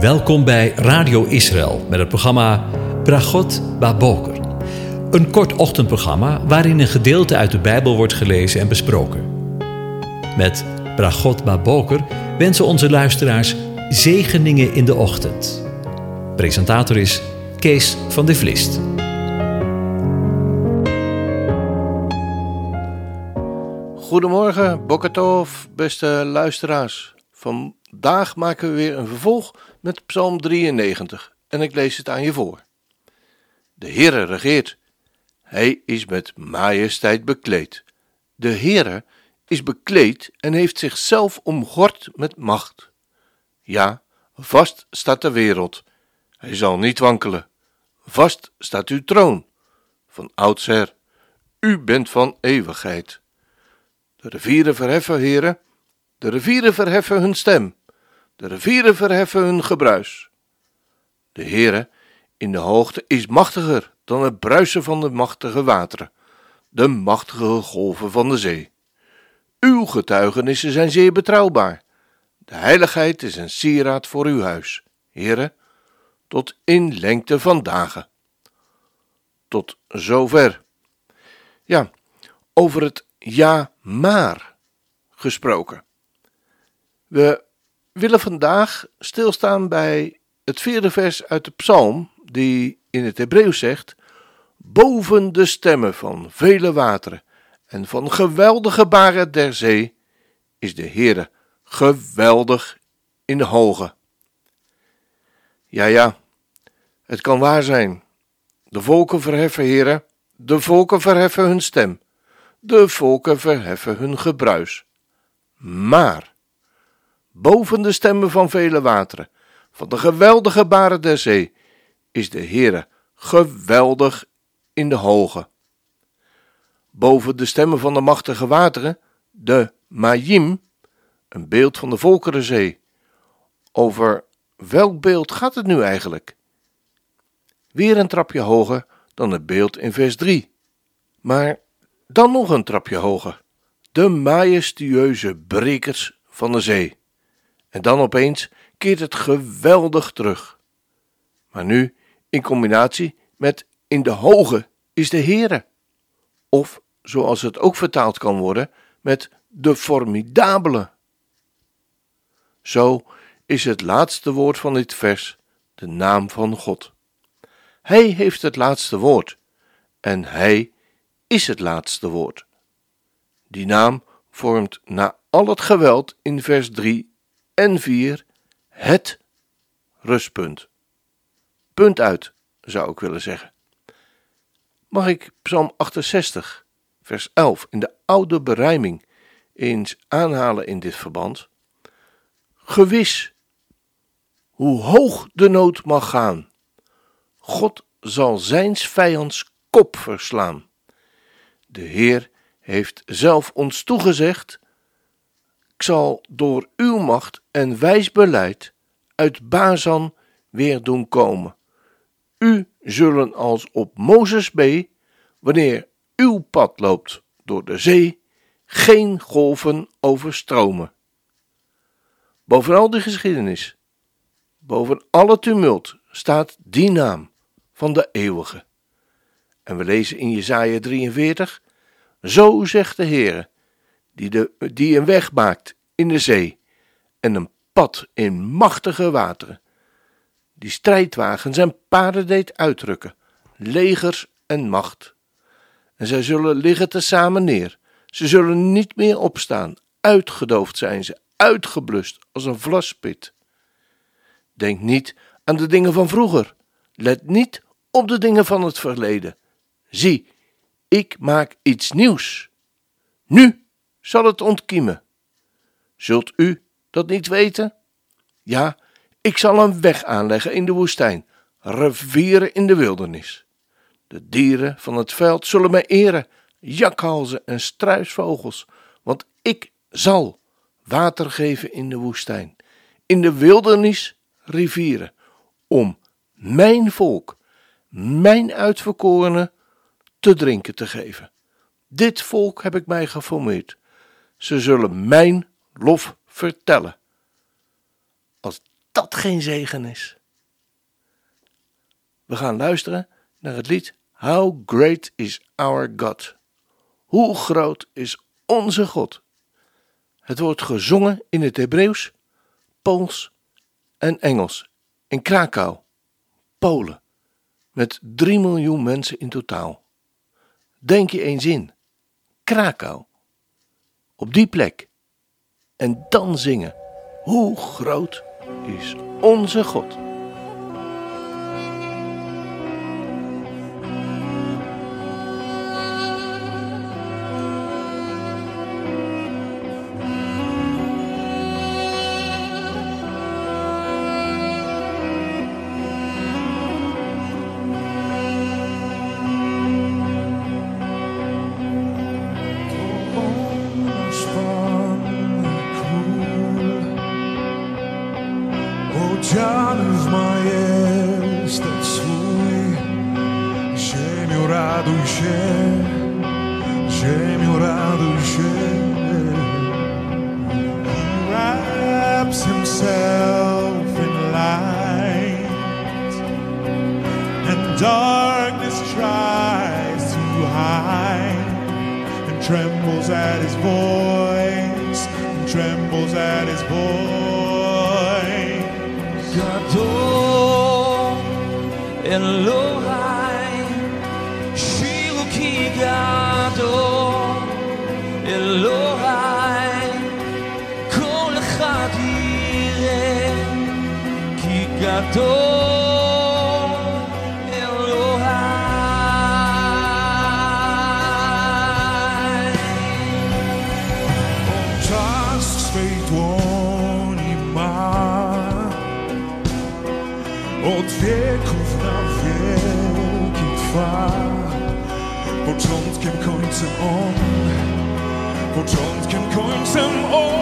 Welkom bij Radio Israël met het programma Bragot Baboker. Een kort ochtendprogramma waarin een gedeelte uit de Bijbel wordt gelezen en besproken. Met Bragot Baboker wensen onze luisteraars zegeningen in de ochtend. Presentator is Kees van de Vlist. Goedemorgen, Bokatov, beste luisteraars. Vandaag maken we weer een vervolg met Psalm 93 en ik lees het aan je voor. De Heere regeert. Hij is met majesteit bekleed. De Heere is bekleed en heeft zichzelf omgord met macht. Ja, vast staat de wereld. Hij zal niet wankelen. Vast staat uw troon. Van oudsher. U bent van eeuwigheid. De rivieren verheffen, heren. De rivieren verheffen hun stem. De rivieren verheffen hun gebruis. De Heere in de hoogte is machtiger dan het bruisen van de machtige wateren, de machtige golven van de zee. Uw getuigenissen zijn zeer betrouwbaar. De heiligheid is een sieraad voor uw huis, Heere, tot in lengte van dagen. Tot zover. Ja, over het ja maar gesproken. We willen vandaag stilstaan bij het vierde vers uit de psalm, die in het Hebreeuws zegt: Boven de stemmen van vele wateren en van geweldige baren der zee is de Heere geweldig in de hoge. Ja, ja, het kan waar zijn. De volken verheffen, heren, de volken verheffen hun stem, de volken verheffen hun gebruis. Maar boven de stemmen van vele wateren, van de geweldige baren der zee, is de Heere geweldig in de hoge. Boven de stemmen van de machtige wateren, de Majim, een beeld van de volkerenzee. Over welk beeld gaat het nu eigenlijk? Weer een trapje hoger dan het beeld in vers 3. Maar dan nog een trapje hoger. De majestueuze brekers van de zee. En dan opeens keert het geweldig terug. Maar nu in combinatie met in de hoge is de Heere. Of zoals het ook vertaald kan worden met de formidabele. Zo is het laatste woord van dit vers de naam van God. Hij heeft het laatste woord en hij is het laatste woord. Die naam vormt na al het geweld in vers 3 en 4 het rustpunt. Punt uit, zou ik willen zeggen. Mag ik Psalm 68, vers 11 in de oude berijming eens aanhalen in dit verband? Gewis, hoe hoog de nood mag gaan, God zal zijns vijands kop verslaan. De Heer heeft zelf ons toegezegd zal door uw macht en wijs beleid uit Bazan weer doen komen. U zullen als op Mozes B, wanneer uw pad loopt door de zee, geen golven overstromen. Boven al die geschiedenis, boven alle tumult, staat die naam van de eeuwige. En we lezen in Jesaja 43, zo zegt de Heere, die, de, die een weg maakt in de zee en een pad in machtige wateren, die strijdwagens en paarden deed uitrukken, legers en macht. En zij zullen liggen tezamen neer, ze zullen niet meer opstaan, uitgedoofd zijn ze, uitgeblust als een vlaspit. Denk niet aan de dingen van vroeger, let niet op de dingen van het verleden. Zie, ik maak iets nieuws. Nu zal het ontkiemen. Zult u dat niet weten? Ja, ik zal een weg aanleggen in de woestijn, rivieren in de wildernis. De dieren van het veld zullen mij eren, jakhalzen en struisvogels, want ik zal water geven in de woestijn, in de wildernis rivieren, om mijn volk, mijn uitverkorenen, te drinken te geven. Dit volk heb ik mij geformeerd. Ze zullen mijn lof vertellen. Als dat geen zegen is? We gaan luisteren naar het lied How Great is Our God. Hoe groot is onze God? Het wordt gezongen in het Hebreeuws, Pools en Engels in Krakau, Polen, met 3 miljoen mensen in totaal. Denk je eens in, Krakau, op die plek, en dan zingen, hoe groot is onze God? He wraps himself in light And darkness tries to hide And trembles at his voice And trembles at his voice. Gadol Elohai Shiluki Gadol Elohai Kol אחד יראה כי גדול For om, hvor come kan.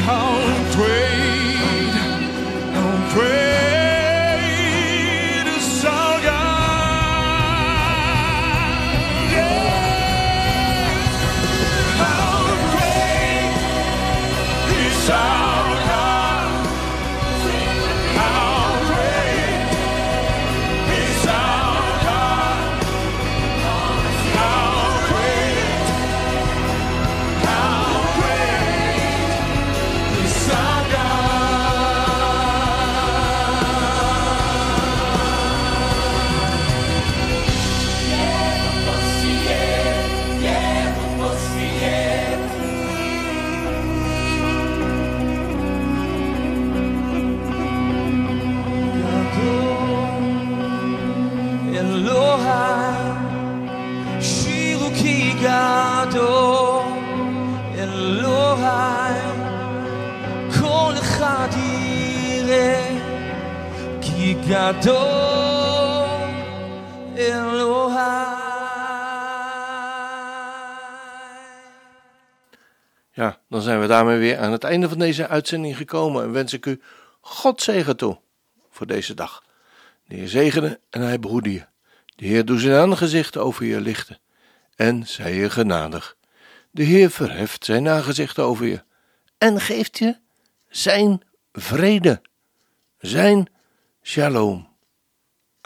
home Ja, dan zijn we daarmee weer aan het einde van deze uitzending gekomen en wens ik u God zegen toe voor deze dag. De Heer zegene en hij behoede je. De Heer doet zijn aangezicht over je lichten en zij je genadig. De Heer verheft zijn aangezicht over je en geeft je zijn vrede, zijn shalom.